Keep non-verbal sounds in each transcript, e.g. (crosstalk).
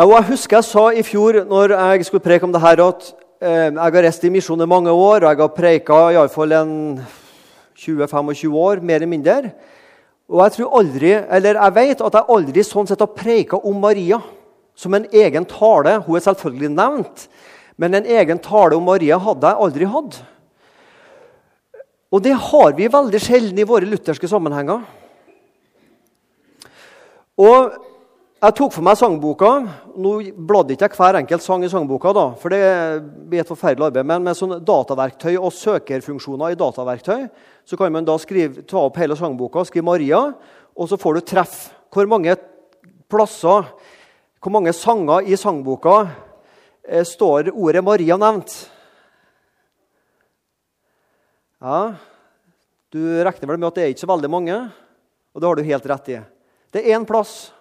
Jeg husker jeg sa i fjor når jeg skulle preke om det her, at eh, jeg har reist i misjon i mange år, og jeg har preika iallfall 20-25 år, mer eller mindre. Og jeg tror aldri, eller jeg vet at jeg aldri sånn sett har preika om Maria som en egen tale. Hun er selvfølgelig nevnt, men en egen tale om Maria hadde jeg aldri hatt. Og det har vi veldig sjelden i våre lutherske sammenhenger. Og jeg tok for meg sangboka. Nå bladde ikke jeg hver enkelt sang i sangboka, da, for det blir et forferdelig arbeid. Men med sånn dataverktøy og søkerfunksjoner i dataverktøy så kan man da skrive, ta opp hele sangboka, skrive Maria, og så får du treff. Hvor mange plasser, hvor mange sanger i sangboka eh, står ordet Maria nevnt? Ja, Du regner vel med at det er ikke så veldig mange, og det har du helt rett i. Det er én plass.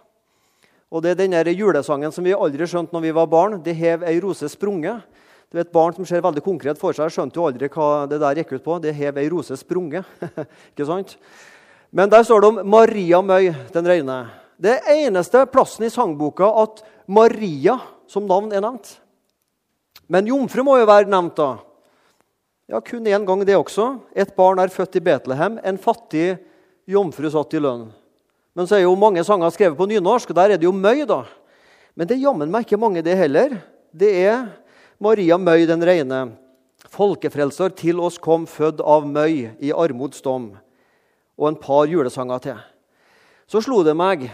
Og det er denne julesangen som vi aldri skjønte når vi var barn. 'Det hev ei rose sprunget'. Du vet, Barn som ser veldig konkret for seg, skjønte jo aldri hva det der gikk ut på. 'Det hev ei rose sprunget'. (laughs) Ikke sant? Men der står det om Maria Møy den reine. Det er eneste plassen i sangboka at Maria som navn er nevnt. Men jomfru må jo være nevnt, da. Ja, Kun én gang, det også. Et barn er født i Betlehem. En fattig jomfru satt i lønn. Men så er jo mange sanger skrevet på nynorsk, og der er det jo Møy. da. Men det er jammen meg ikke mange, det heller. Det er Maria Møy den reine. Folkefrelser til oss kom, født av Møy i armods dom. Og en par julesanger til. Så slo det meg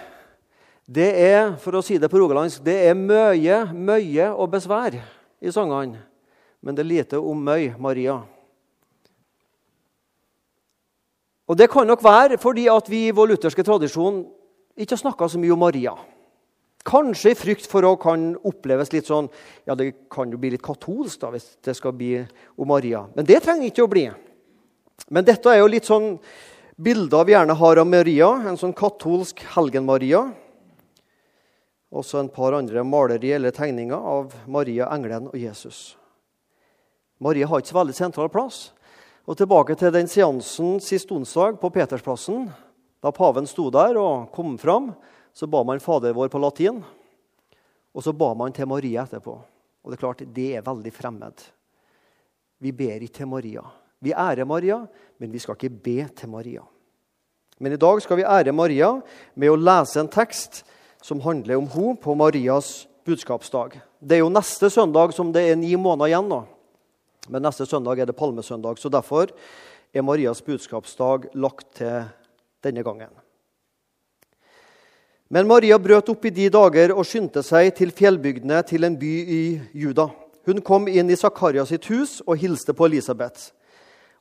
Det er for å si det på rogalandsk, det er møye, møye og besvær i sangene. Men det er lite om Møy, Maria. Og Det kan nok være fordi at vi i vår lutherske tradisjon ikke har snakka så mye om Maria. Kanskje i frykt for å kan oppleves litt sånn Ja, det kan jo bli litt katolsk da, hvis det skal bli om Maria. Men det trenger ikke å bli. Men dette er jo litt sånn bilder vi gjerne har av Maria. En sånn katolsk Helgen-Maria. Også en par andre maleri eller tegninger av Maria, engelen og Jesus. Maria har ikke så veldig sentral plass. Og tilbake til den seansen sist onsdag på Petersplassen. Da paven sto der og kom fram, så ba man Fader vår på latin. Og så ba man til Maria etterpå. Og det er klart, det er veldig fremmed. Vi ber ikke til Maria. Vi ærer Maria, men vi skal ikke be til Maria. Men i dag skal vi ære Maria med å lese en tekst som handler om henne på Marias budskapsdag. Det er jo neste søndag som det er ni måneder igjen. nå. Men neste søndag er det palmesøndag, så derfor er Marias budskapsdag lagt til denne gangen. Men Maria brøt opp i de dager og skyndte seg til fjellbygdene til en by i Juda. Hun kom inn i Zakaria sitt hus og hilste på Elisabeth.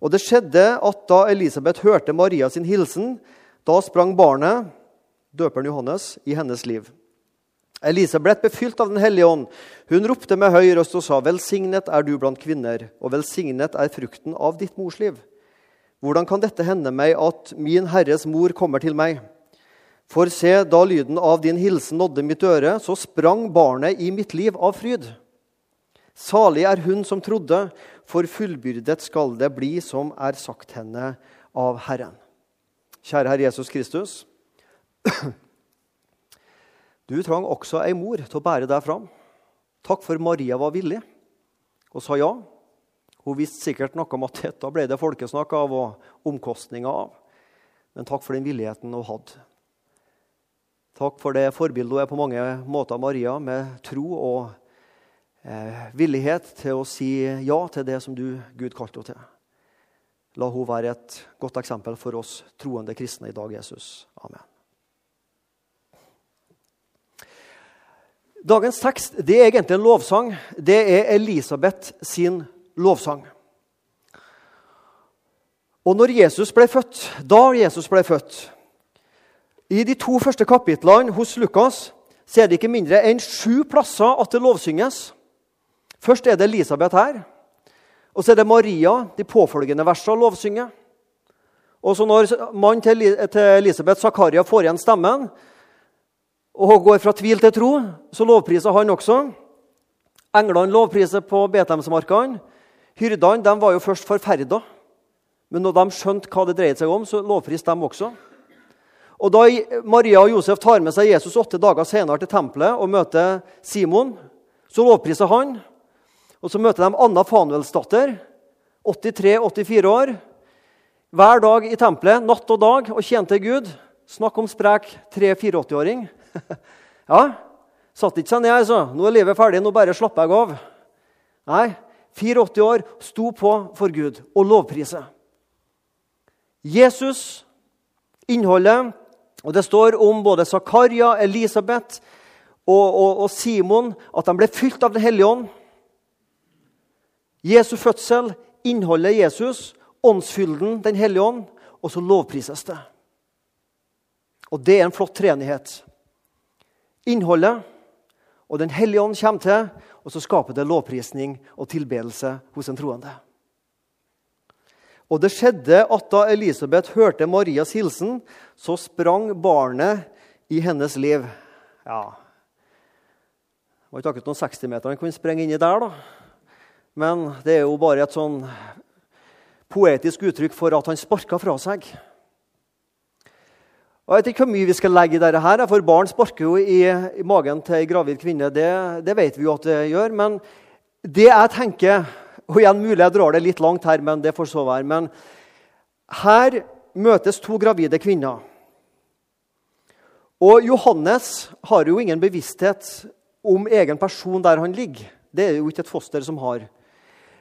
Og det skjedde at da Elisabeth hørte Maria sin hilsen, da sprang barnet, døperen Johannes, i hennes liv. Elisabeth ble fylt av Den hellige ånd. Hun ropte med høy røst og sa, 'Velsignet er du blant kvinner, og velsignet er frukten av ditt mors liv.' Hvordan kan dette hende meg at min Herres mor kommer til meg? For se, da lyden av din hilsen nådde mitt øre, så sprang barnet i mitt liv av fryd. Salig er hun som trodde, for fullbyrdet skal det bli som er sagt henne av Herren. Kjære Herre Jesus Kristus. (clears throat) Du trang også ei mor til å bære deg fram. Takk for Maria var villig og sa ja. Hun visste sikkert noe om at dette ble det folkesnakk av og omkostninger av. Men takk for den villigheten hun hadde. Takk for det forbildet hun er på mange måter, Maria, med tro og eh, villighet til å si ja til det som du, Gud, kalte henne til. La hun være et godt eksempel for oss troende kristne i dag, Jesus. Amen. Dagens tekst det er egentlig en lovsang. Det er Elisabeth sin lovsang. Og når Jesus ble født, da Jesus ble født I de to første kapitlene hos Lukas så er det ikke mindre enn sju plasser at det lovsynges. Først er det Elisabeth her. Og så er det Maria de påfølgende versene lovsynger. Og så når mannen til Elisabeth, Zakaria, får igjen stemmen, og går fra tvil til tro, så lovpriser han også. Englene lovpriser på Betlehemsmarkene. Hyrdene de var jo først forferda, men når de skjønte hva det dreide seg om, så lovpriste de også. Og Da Maria og Josef tar med seg Jesus åtte dager senere til tempelet og møter Simon, så lovpriser han. Og Så møter de Anna Fanuelsdatter, 83-84 år. Hver dag i tempelet, natt og dag, og tjente Gud. Snakk om sprek 3-84-åring. (laughs) ja, satt ikke seg ned, altså. Nå er livet ferdig, nå bare slapper jeg av. Nei, 84 år, sto på for Gud og lovpriser. Jesus, innholdet og Det står om både Zakaria, Elisabeth og, og, og Simon at de ble fylt av Den hellige ånd. Jesu fødsel, innholdet Jesus, åndsfylden, Den hellige ånd, og så lovprises det. Og det er en flott treenighet. Innholdet og Den hellige ånd kommer til, og så skaper det lovprisning og tilbedelse hos en troende. Og det skjedde at da Elisabeth hørte Marias hilsen, så sprang barnet i hennes liv. Ja Det var ikke akkurat noen 60-meter han kunne sprenge inni der, da. Men det er jo bare et sånn poetisk uttrykk for at han sparka fra seg. Jeg vet ikke hvor mye vi skal legge i dette, her, for barn sparker jo i, i magen til ei gravid kvinne. Det, det, vet vi jo at det gjør. Men det jeg tenker og igjen mulig jeg drar det litt langt her, men det får så være. Men her møtes to gravide kvinner. Og Johannes har jo ingen bevissthet om egen person der han ligger. Det er jo ikke et foster som har.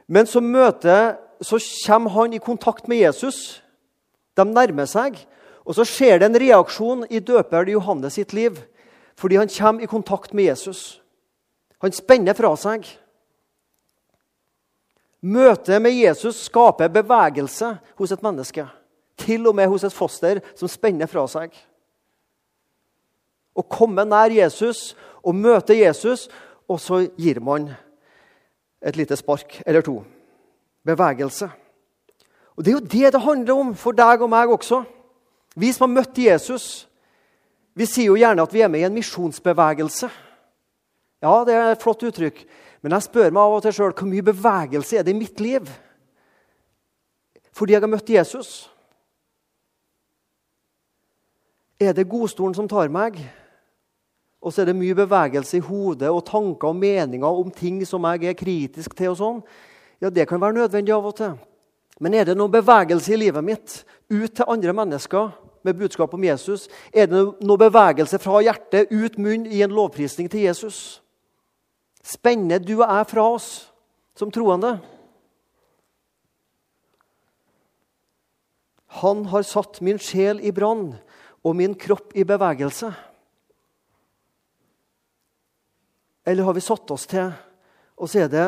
Men så, møter, så kommer han i kontakt med Jesus. De nærmer seg. Og så skjer det en reaksjon i døperen Johannes sitt liv fordi han kommer i kontakt med Jesus. Han spenner fra seg. Møtet med Jesus skaper bevegelse hos et menneske. Til og med hos et foster som spenner fra seg. Å komme nær Jesus og møte Jesus, og så gir man et lite spark eller to. Bevegelse. Og Det er jo det det handler om for deg og meg også. Vi som har møtt Jesus, vi sier jo gjerne at vi er med i en misjonsbevegelse. Ja, det er et flott uttrykk. Men jeg spør meg av og til sjøl hvor mye bevegelse er det i mitt liv fordi jeg har møtt Jesus. Er det godstolen som tar meg? Og så er det mye bevegelse i hodet og tanker og meninger om ting som jeg er kritisk til. og sånn. Ja, Det kan være nødvendig av og til. Men er det noen bevegelse i livet mitt ut til andre mennesker med budskap om Jesus? Er det noe bevegelse fra hjertet ut munn i en lovprisning til Jesus? Spenner du og jeg fra oss som troende? Han har satt min sjel i brann og min kropp i bevegelse. Eller har vi satt oss til, og så det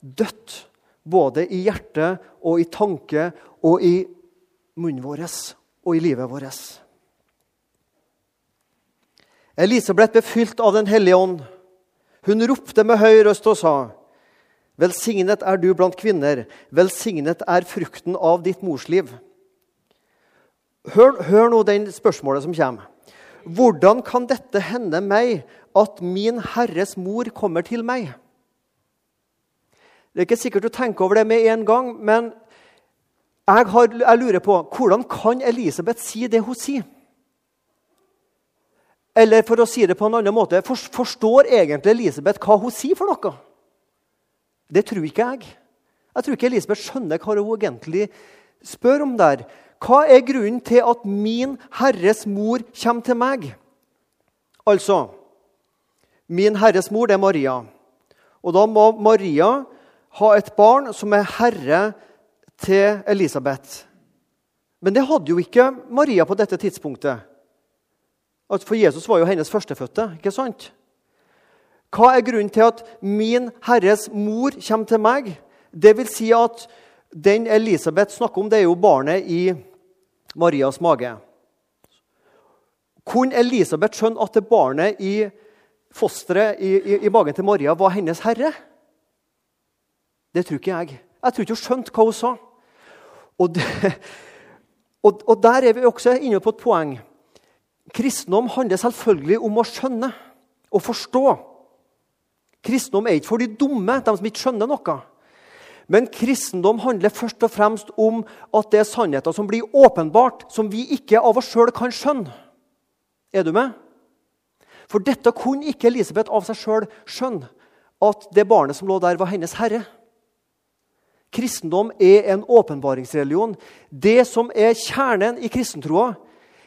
dødt både i hjertet og i tanke og i munnen vår og i livet vårt? Elisabeth ble fylt av Den hellige ånd. Hun ropte med høy røst og sa, Velsignet er du blant kvinner, velsignet er frukten av ditt morsliv. Hør, hør nå den spørsmålet som kommer. Hvordan kan dette hende meg, at min Herres mor kommer til meg? Det er ikke sikkert du tenker over det med en gang, men jeg, har, jeg lurer på hvordan kan Elisabeth si det hun sier? Eller for å si det på en annen måte Forstår egentlig Elisabeth hva hun sier for noe? Det tror ikke jeg. Jeg tror ikke Elisabeth skjønner hva hun egentlig spør om der. Hva er grunnen til at min Herres mor kommer til meg? Altså Min Herres mor, det er Maria. Og da må Maria ha et barn som er herre til Elisabeth. Men det hadde jo ikke Maria på dette tidspunktet. For Jesus var jo hennes førstefødte. ikke sant? Hva er grunnen til at min Herres mor kommer til meg? Det vil si at den Elisabeth snakker om, det er jo barnet i Marias mage. Kunne Elisabeth skjønne at det barnet i fosteret i, i, i, magen til Maria var hennes herre? Det tror ikke jeg. Jeg tror ikke hun skjønte hva hun sa. Og, det, og, og der er vi også inne på et poeng. Kristendom handler selvfølgelig om å skjønne og forstå. Kristendom er ikke for de dumme, de som ikke skjønner noe. Men kristendom handler først og fremst om at det er sannheter som blir åpenbart, som vi ikke av oss sjøl kan skjønne. Er du med? For dette kunne ikke Elisabeth av seg sjøl skjønne, at det barnet som lå der, var hennes herre. Kristendom er en åpenbaringsreligion. Det som er kjernen i kristentroa,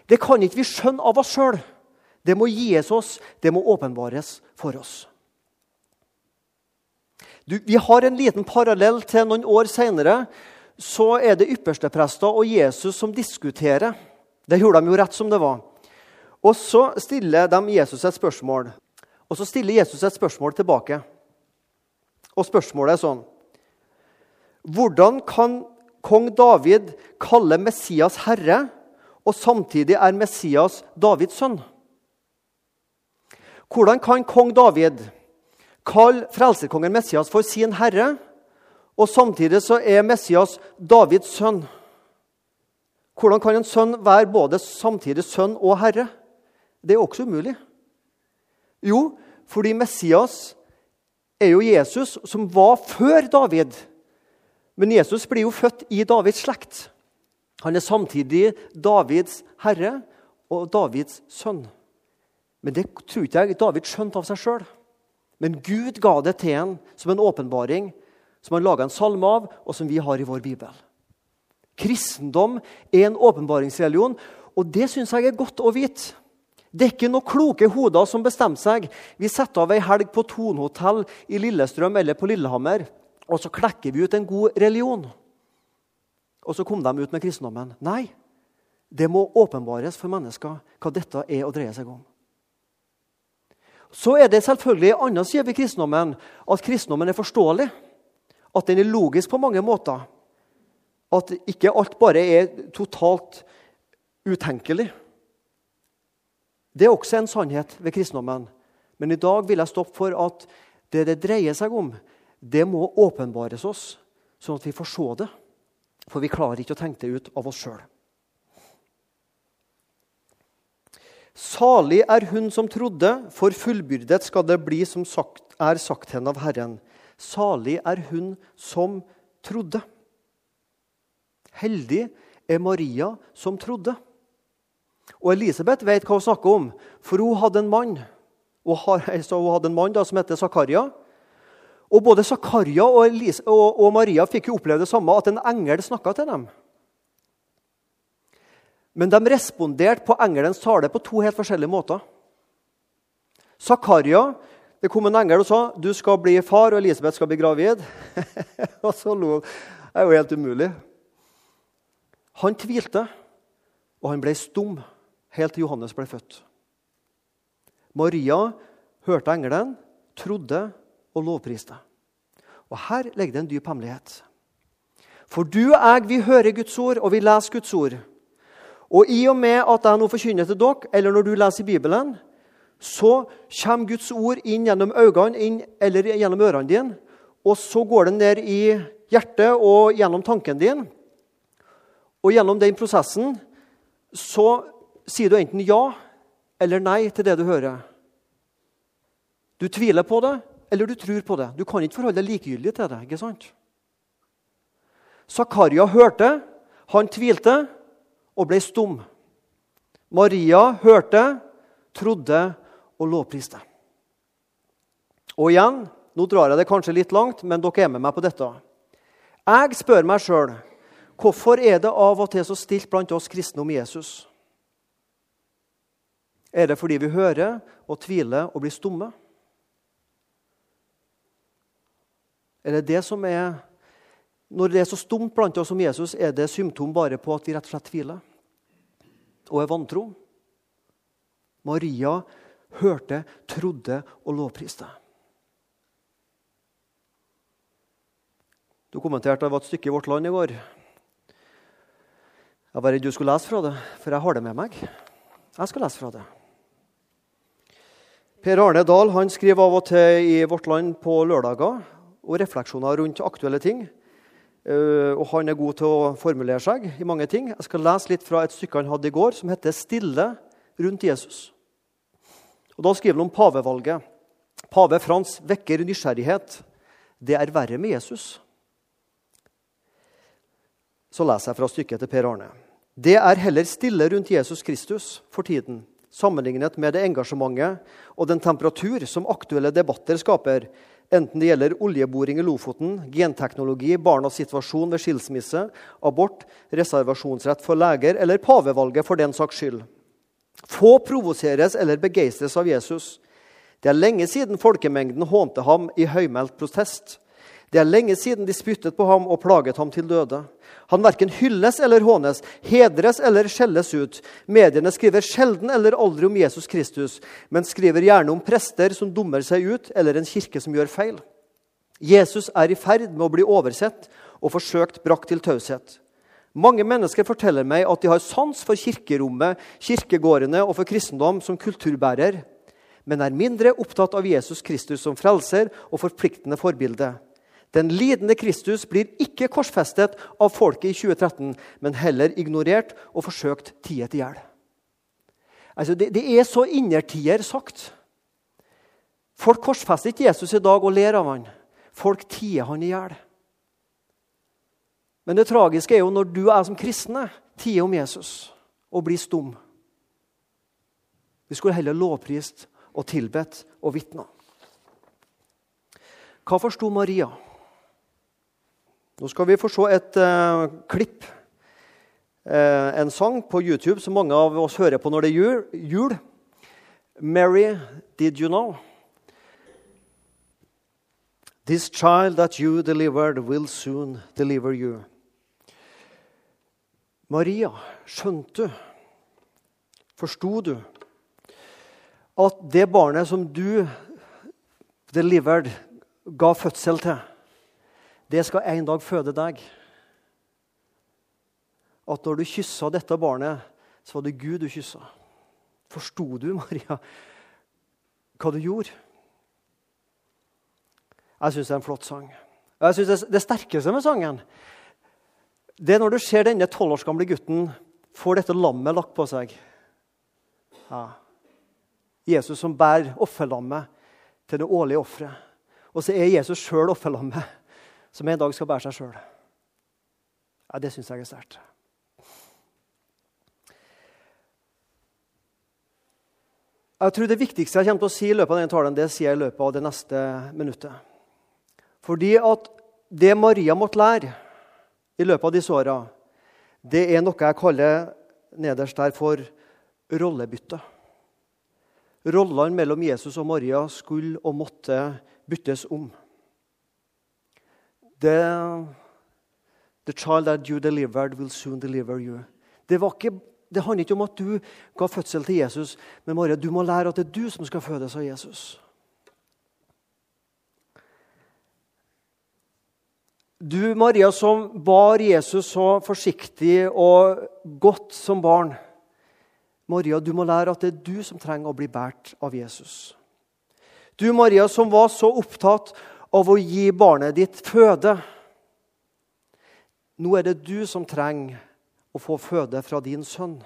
det kan ikke vi skjønne av oss sjøl. Det må gis oss, det må åpenbares for oss. Du, vi har en liten parallell til noen år seinere. Så er det yppersteprester og Jesus som diskuterer. Det gjorde de jo rett som det var. Og så stiller de Jesus et spørsmål. Og så stiller Jesus et spørsmål tilbake. Og spørsmålet er sånn Hvordan kan kong David kalle Messias herre, og samtidig er Messias Davids sønn? Hvordan kan kong David kalle frelserkongen Messias for sin herre, og samtidig så er Messias Davids sønn? Hvordan kan en sønn være både samtidig sønn og herre? Det er også umulig. Jo, fordi Messias er jo Jesus, som var før David. Men Jesus blir jo født i Davids slekt. Han er samtidig Davids herre og Davids sønn. Men det tror ikke jeg David skjønte av seg sjøl. Men Gud ga det til ham som en åpenbaring, som han laga en salme av, og som vi har i vår bibel. Kristendom er en åpenbaringsreligion, og det syns jeg er godt å vite. Det er ikke noen kloke hoder som bestemmer seg. Vi setter av ei helg på Tonhotell i Lillestrøm eller på Lillehammer, og så klekker vi ut en god religion. Og så kom de ut med kristendommen. Nei, det må åpenbares for mennesker hva dette er å dreie seg om. Så er det selvfølgelig en annen side ved kristendommen at kristendommen er forståelig. At den er logisk på mange måter. At ikke alt bare er totalt utenkelig. Det er også en sannhet ved kristendommen. Men i dag vil jeg stoppe for at det det dreier seg om, det må åpenbares oss, sånn at vi får se det. For vi klarer ikke å tenke det ut av oss sjøl. Salig er hun som trodde, for fullbyrdet skal det bli som sagt, er sagt henne av Herren. Salig er hun som trodde. Heldig er Maria som trodde. Og Elisabeth vet hva hun snakker om, for hun hadde en mann (laughs) hadde en mann da, som heter Zakaria. Og Både Zakaria og, og, og, Maria fikk jo oppleve det samme, at en engel snakka til dem. Men de responderte på engelens tale på to helt forskjellige måter. Zakaria det kom en engel og sa du skal bli far, og Elisabeth skal bli gravid. (laughs) og så lo Det er jo helt umulig. Han tvilte, og han ble stum helt til Johannes ble født. Maria hørte engelen, trodde og lovpriste. Og Her ligger det en dyp hemmelighet. For du og jeg vi hører Guds ord, og vi leser Guds ord. Og i og med at jeg nå forkynner til dere, eller når du leser i Bibelen, så kommer Guds ord inn gjennom øynene inn, eller gjennom ørene dine. Og så går det ned i hjertet og gjennom tanken din. Og gjennom den prosessen så sier du enten ja eller nei til det du hører. Du tviler på det, eller du tror på det. Du kan ikke forholde deg likegyldig til det. ikke sant? Zakaria hørte, han tvilte og ble stum. Maria hørte, trodde og lovpriste. Og igjen, nå drar jeg det kanskje litt langt, men dere er med meg på dette. Jeg spør meg sjøl hvorfor er det av og til så stilt blant oss kristne om Jesus? Er det fordi vi hører og tviler og blir stumme? Er det det som er Når det er så stumt blant oss som Jesus, er det symptom bare på at vi rett og slett tviler og er vantro? Maria hørte, trodde og lovpriste. Du kommenterte at det var et stykke i Vårt Land i går. Jeg var redd du skulle lese fra det, for jeg har det med meg. Jeg skal lese fra det. Per Arne Dahl han skriver av og til i Vårt Land på lørdager og refleksjoner rundt aktuelle ting. Eh, og Han er god til å formulere seg i mange ting. Jeg skal lese litt fra et stykke han hadde i går, som heter 'Stille rundt Jesus'. Og Da skriver han om pavevalget. Pave Frans vekker nysgjerrighet. Det er verre med Jesus. Så leser jeg fra stykket til Per Arne. Det er heller stille rundt Jesus Kristus for tiden sammenlignet med det engasjementet og den temperatur som aktuelle debatter skaper, enten det gjelder oljeboring i Lofoten, genteknologi, barnas situasjon ved skilsmisse, abort, reservasjonsrett for leger eller pavevalget for den saks skyld. Få provoseres eller begeistres av Jesus. Det er lenge siden folkemengden hånte ham i høymælt protest. Det er lenge siden de spyttet på ham og plaget ham til døde. Han verken hylles eller hånes, hedres eller skjelles ut. Mediene skriver sjelden eller aldri om Jesus Kristus, men skriver gjerne om prester som dummer seg ut, eller en kirke som gjør feil. Jesus er i ferd med å bli oversett og forsøkt brakt til taushet. Mange mennesker forteller meg at de har sans for kirkerommet, kirkegårdene og for kristendom som kulturbærer, men er mindre opptatt av Jesus Kristus som frelser og forpliktende forbilde. Den lidende Kristus blir ikke korsfestet av folket i 2013, men heller ignorert og forsøkt tiet i hjel. Altså, det, det, er så innertier sagt. Folk korsfester ikke Jesus i dag og ler av han. Folk tier han i hjel. Men det tragiske er jo når du er som kristne tier om Jesus og blir stum. Vi skulle heller lovprist og tilbedt og vitna. Hva forsto Maria? Nå skal vi få se et uh, klipp, uh, en sang på YouTube som mange av oss hører på når det er jul. 'Mary, did you know?' This child that you delivered will soon deliver you. Maria, skjønte du, forsto du, at det barnet som du delivered, ga fødsel til det skal en dag føde deg. At når du kyssa dette barnet, så var det Gud du kyssa. Forsto du, Maria, hva du gjorde? Jeg syns det er en flott sang. Jeg synes Det sterkeste med sangen det er når du ser denne tolv års gamle gutten får dette lammet lagt på seg. Ja. Jesus som bærer offerlammet til det årlige offeret. Og så er Jesus sjøl offerlammet som en dag skal bære seg sjøl. Ja, det syns jeg er sterkt. Jeg tror Det viktigste jeg kommer til å si i løpet av denne talen, det sier jeg i løpet av det neste minuttet. Fordi at det Maria måtte lære i løpet av disse åra, det er noe jeg kaller nederst der for rollebytte. Rollene mellom Jesus og Maria skulle og måtte byttes om. The, the child that you delivered, will soon deliver you. Det, ikke, det handler ikke om at du ga fødsel til Jesus, men Maria, du må lære at det er du som skal fødes av Jesus. Du, Maria, som bar Jesus så forsiktig og godt som barn. Maria, du må lære at det er du som trenger å bli båret av Jesus. Du, Maria, som var så opptatt av å gi barnet ditt føde. Nå er det du som trenger å få føde fra din sønn.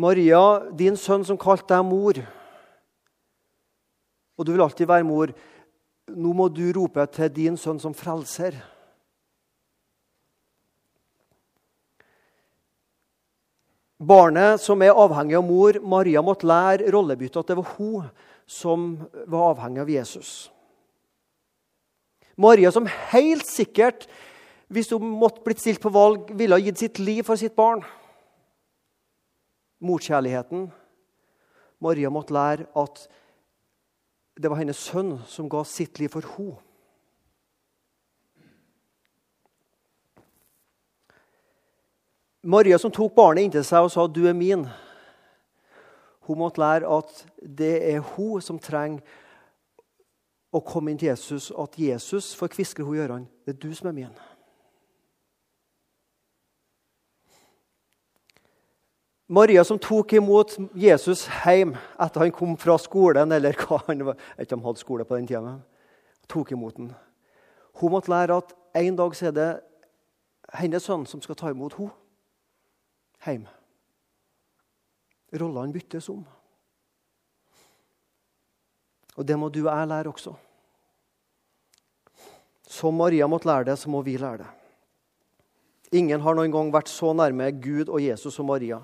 Maria, din sønn som kalte deg mor, og du vil alltid være mor, nå må du rope til din sønn som frelser. Barnet som er avhengig av mor, Maria måtte lære rollebyttet at det var hun som var avhengig av Jesus. Maria som helt sikkert, hvis hun måtte blitt stilt på valg, ville ha gitt sitt liv for sitt barn. Morkjærligheten. Maria måtte lære at det var hennes sønn som ga sitt liv for henne. Maria som tok barnet inntil seg og sa 'du er min', hun måtte lære at det er hun som trenger å komme inn til Jesus, at Jesus får kviskre hun i ørene. 'Det er du som er min'. Maria som tok imot Jesus hjem etter han kom fra skolen, eller hva han var, jeg han hadde skole på den tida, tok imot den. Hun måtte lære at en dag er det hennes sønn som skal ta imot henne hjem. Rollene byttes om. Og det må du og jeg lære også. Som Maria måtte lære det, så må vi lære det. Ingen har noen gang vært så nærme Gud og Jesus som Maria.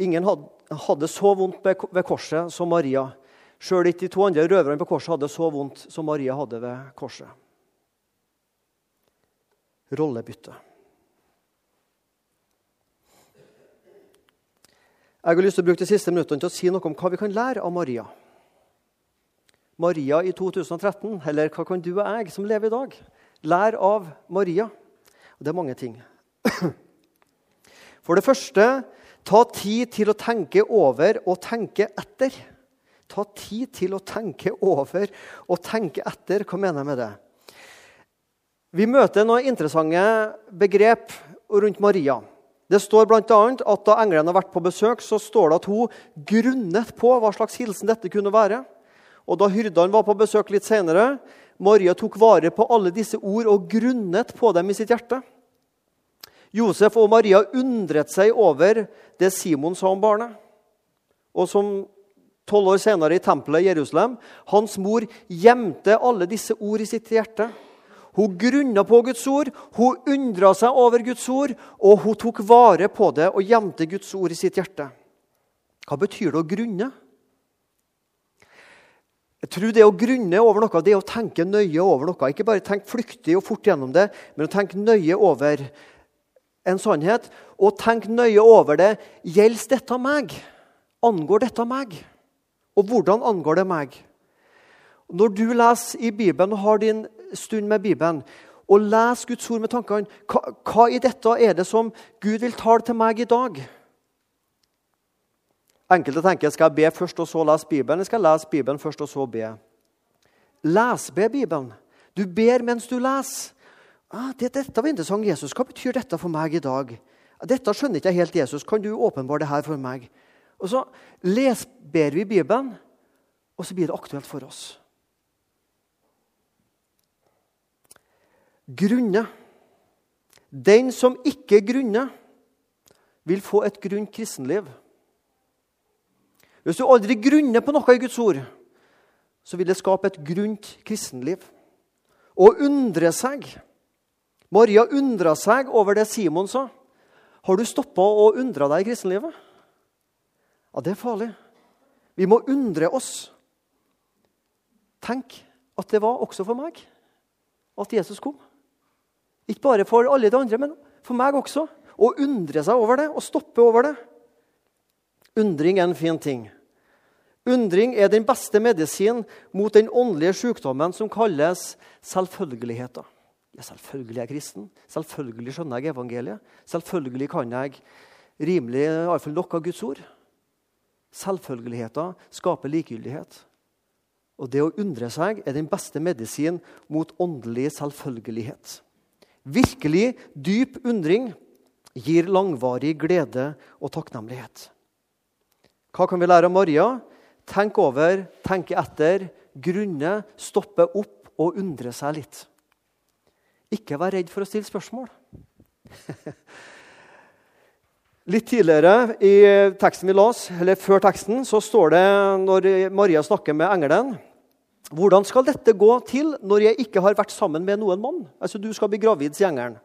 Ingen hadde så vondt ved korset som Maria. Sjøl ikke de to andre røverne på korset hadde så vondt som Maria hadde ved korset. Rollebytte. Jeg har lyst til å bruke de siste minuttene til å si noe om hva vi kan lære av Maria. Maria i 2013, eller hva kan du og jeg som lever i dag, lære av Maria? Og Det er mange ting. For det første ta tid til å tenke over og tenke etter. Ta tid til å tenke over og tenke etter. Hva mener jeg med det? Vi møter noen interessante begrep rundt Maria. Det står bl.a. at da englene har vært på besøk, så står det at hun grunnet på hva slags hilsen dette kunne være. Og da hyrdene var på besøk litt senere, Maria tok vare på alle disse ord og grunnet på dem i sitt hjerte. Josef og Maria undret seg over det Simon sa om barnet. Og som tolv år senere i tempelet i Jerusalem hans mor gjemte alle disse ord i sitt hjerte. Hun grunna på Guds ord, hun undra seg over Guds ord, og hun tok vare på det og gjemte Guds ord i sitt hjerte. Hva betyr det å grunne? Jeg tror Det å grunne over noe det er å tenke nøye over noe. Ikke bare tenke flyktig og fort gjennom det, men å tenke nøye over en sannhet. Og tenke nøye over det. Gjelder dette meg? Angår dette meg? Og hvordan angår det meg? Når du leser i Bibelen og har din stund med Bibelen og les Guds ord med tankene hva, hva i dette er det som Gud vil tale til meg i dag? Enkelte tenker skal jeg be først og så lese Bibelen. eller skal jeg lese Bibelen først og så be. Lesbe Bibelen. Du ber mens du leser. Ah, det, dette var interessant, Jesus. Hva betyr dette for meg i dag? Dette skjønner ikke jeg helt, Jesus. Kan du åpenbare det her for meg? Og Så les, ber vi Bibelen, og så blir det aktuelt for oss. Grunne. Den som ikke grunner, vil få et grunt kristenliv. Hvis du aldri grunner på noe i Guds ord, så vil det skape et grunt kristenliv. Å undre seg Maria undra seg over det Simon sa. Har du stoppa å undre deg i kristenlivet? Ja, det er farlig. Vi må undre oss. Tenk at det var også for meg at Jesus kom. Ikke bare for alle de andre, men for meg også. Å undre seg over det og stoppe over det. Undring er en fin ting. Undring er den beste medisin mot den åndelige sykdommen som kalles selvfølgeligheter. Ja, selvfølgelig er jeg kristen. Selvfølgelig skjønner jeg evangeliet. Selvfølgelig kan jeg rimelig iallfall nok av Guds ord. Selvfølgeligheter skaper likegyldighet. Og det å undre seg er den beste medisin mot åndelig selvfølgelighet. Virkelig dyp undring gir langvarig glede og takknemlighet. Hva kan vi lære av Maria? Tenk over, tenke etter, grunne, stoppe opp og undre seg litt. Ikke vær redd for å stille spørsmål. (laughs) Litt tidligere i teksten vi las, eller før teksten, så står det når Maria snakker med engelen hvordan skal dette gå til når jeg ikke har vært sammen med noen mann? Altså, Du skal bli gravid, sier engelen.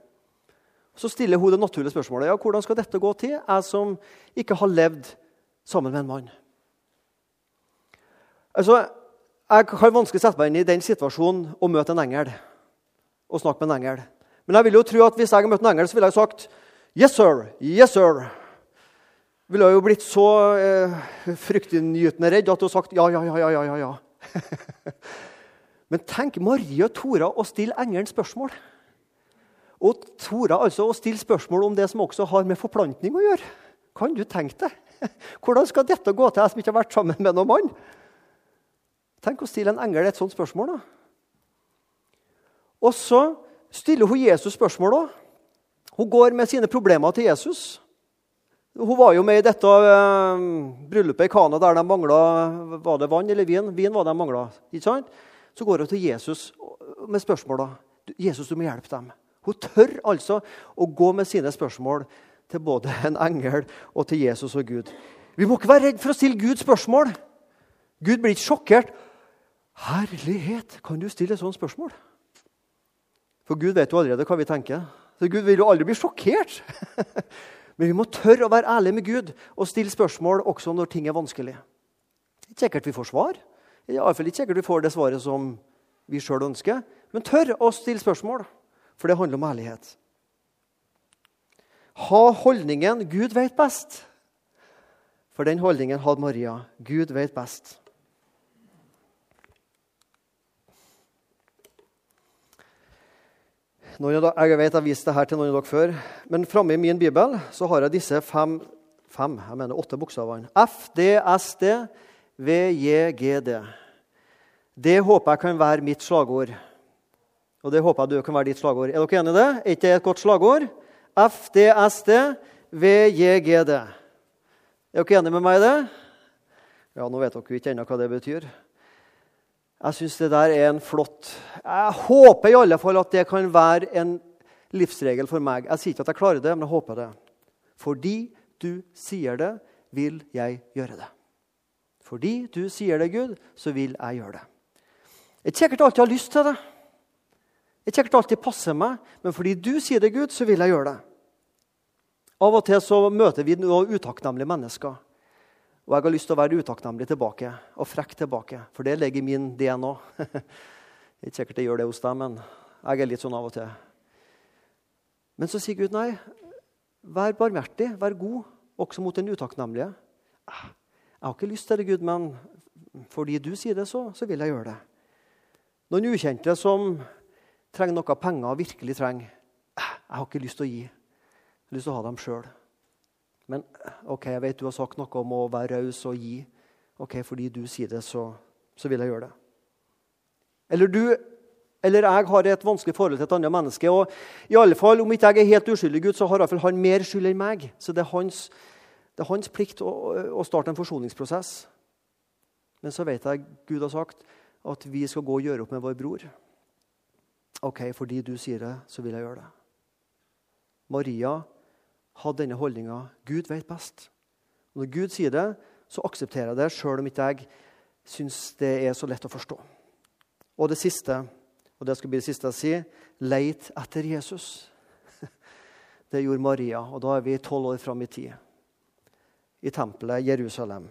Så stiller hun det naturlige spørsmålet. Ja, hvordan skal dette gå til, jeg som ikke har levd sammen med en mann? Altså, Jeg har vanskelig sette meg inn i den situasjonen å møte en engel. og snakke med en engel. Men jeg vil jo tro at hvis jeg hadde møtt en engel, så ville jeg sagt Yes, sir. Yes, sir. Ville jeg jo blitt så eh, fryktinngytende redd at har sagt ja, ja, ja, ja, ja. ja. (laughs) Men tenk Marie tora å stille engelen spørsmål. Og tora altså å stille spørsmål om det som også har med forplantning å gjøre. Kan du tenke deg? (laughs) Hvordan skal dette gå til, jeg som ikke har vært sammen med noen mann? Tenk å stille en engel et sånt spørsmål. da. Og så stiller hun Jesus spørsmål. da. Hun går med sine problemer til Jesus. Hun var jo med i dette uh, bryllupet i Kana der de mangla Var det vann eller vin? Vin var det de mangla. Så går hun til Jesus med spørsmåla. 'Jesus, du må hjelpe dem.' Hun tør altså å gå med sine spørsmål til både en engel og til Jesus og Gud. Vi må ikke være redd for å stille Gud spørsmål. Gud blir ikke sjokkert. 'Herlighet, kan du stille sånt spørsmål?' For Gud vet jo allerede hva vi tenker. Så Gud vil jo aldri bli sjokkert. (laughs) Men vi må tørre å være ærlige med Gud og stille spørsmål også når ting er vanskelig. Det er ikke sikkert vi får svar. I alle iallfall ikke sikkert vi får det svaret som vi sjøl ønsker. Men tør å stille spørsmål, for det handler om ærlighet. Ha holdningen 'Gud vet best'. For den holdningen hadde Maria. Gud vet best. Jeg vet jeg har vist dette til noen av dere før, men framme i min bibel så har jeg disse fem, fem jeg mener åtte bokstavene. F, D, S, D, V, J, G, D. Det håper jeg kan være mitt slagord. Og det håper jeg du kan være ditt slagord. Er dere enige i det? Er ikke det et godt slagord? F, D, S, D, V, J, G, D. Er dere enige med meg i det? Ja, Nå vet dere ikke ennå hva det betyr. Jeg syns det der er en flott Jeg håper i alle fall at det kan være en livsregel for meg. Jeg sier ikke at jeg klarer det, men jeg håper det. Fordi du sier det, vil jeg gjøre det. Fordi du sier det, Gud, så vil jeg gjøre det. Jeg er sikkert alltid har lyst til det. Jeg er sikkert alltid passer meg, men fordi du sier det, Gud, så vil jeg gjøre det. Av og til så møter vi noen utakknemlige mennesker. Og jeg har lyst til å være utakknemlig tilbake og frekk tilbake, for det ligger i min DNA. (laughs) ikke sikkert det gjør det hos deg, men jeg er litt sånn av og til. Men så sier Gud nei. Vær barmhjertig, vær god, også mot den utakknemlige. Jeg har ikke lyst til det, Gud, men fordi du sier det, så, så vil jeg gjøre det. Noen ukjente som trenger noe penger, virkelig trenger Jeg har ikke lyst til å gi. Jeg har lyst til å ha dem sjøl. Men ok, jeg vet du har sagt noe om å være raus og gi. Ok, Fordi du sier det, så, så, vil jeg gjøre det. Eller du eller jeg har et vanskelig forhold til et annet menneske. og i alle fall, Om ikke jeg er helt uskyldig, Gud, så har iallfall han mer skyld enn meg. Så det er hans, det er hans plikt å, å, starte en forsoningsprosess. Men så vet jeg Gud har sagt at vi skal gå og gjøre opp med vår bror. Ok, fordi du sier det, så vil jeg gjøre det. Maria hadde denne holdninga Gud vet best. Og når Gud sier det, så aksepterer jeg det, sjøl om ikke jeg syns det er så lett å forstå. Og det siste, og det skal bli det siste jeg sier, leit etter Jesus. (laughs) Det gjorde Maria, og da er vi tolv år fram i tid. I tempelet Jerusalem.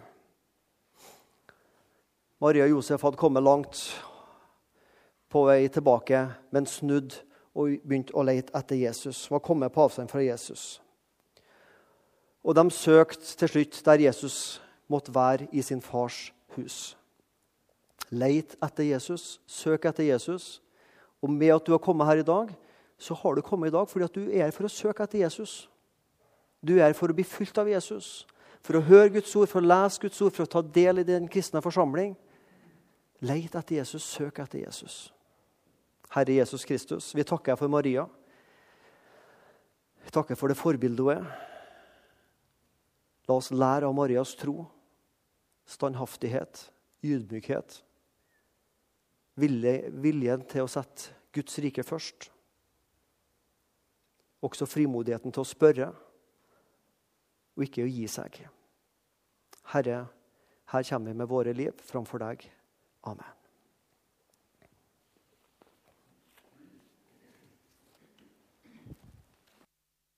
Maria og Josef hadde kommet langt på vei tilbake, men snudd og begynte å lete etter Jesus. Var kommet på avstand fra Jesus. Og de søkte til slutt der Jesus måtte være i sin fars hus. Leit etter Jesus, søk etter Jesus. Og med at du har kommet her i dag, så har du kommet i dag fordi at du er her for å søke etter Jesus. Du er her for å bli fulgt av Jesus, for å høre Guds ord, for å lese Guds ord, for å ta del i den kristne forsamling. Leit etter Jesus, søk etter Jesus. Herre Jesus Kristus, vi takker deg for Maria. Vi takker for det forbildet hun er. La oss lære av Marias tro, standhaftighet, ydmykhet. Viljen til å sette Guds rike først. Også frimodigheten til å spørre og ikke å gi seg. Herre, her kommer vi med våre liv framfor deg. Amen.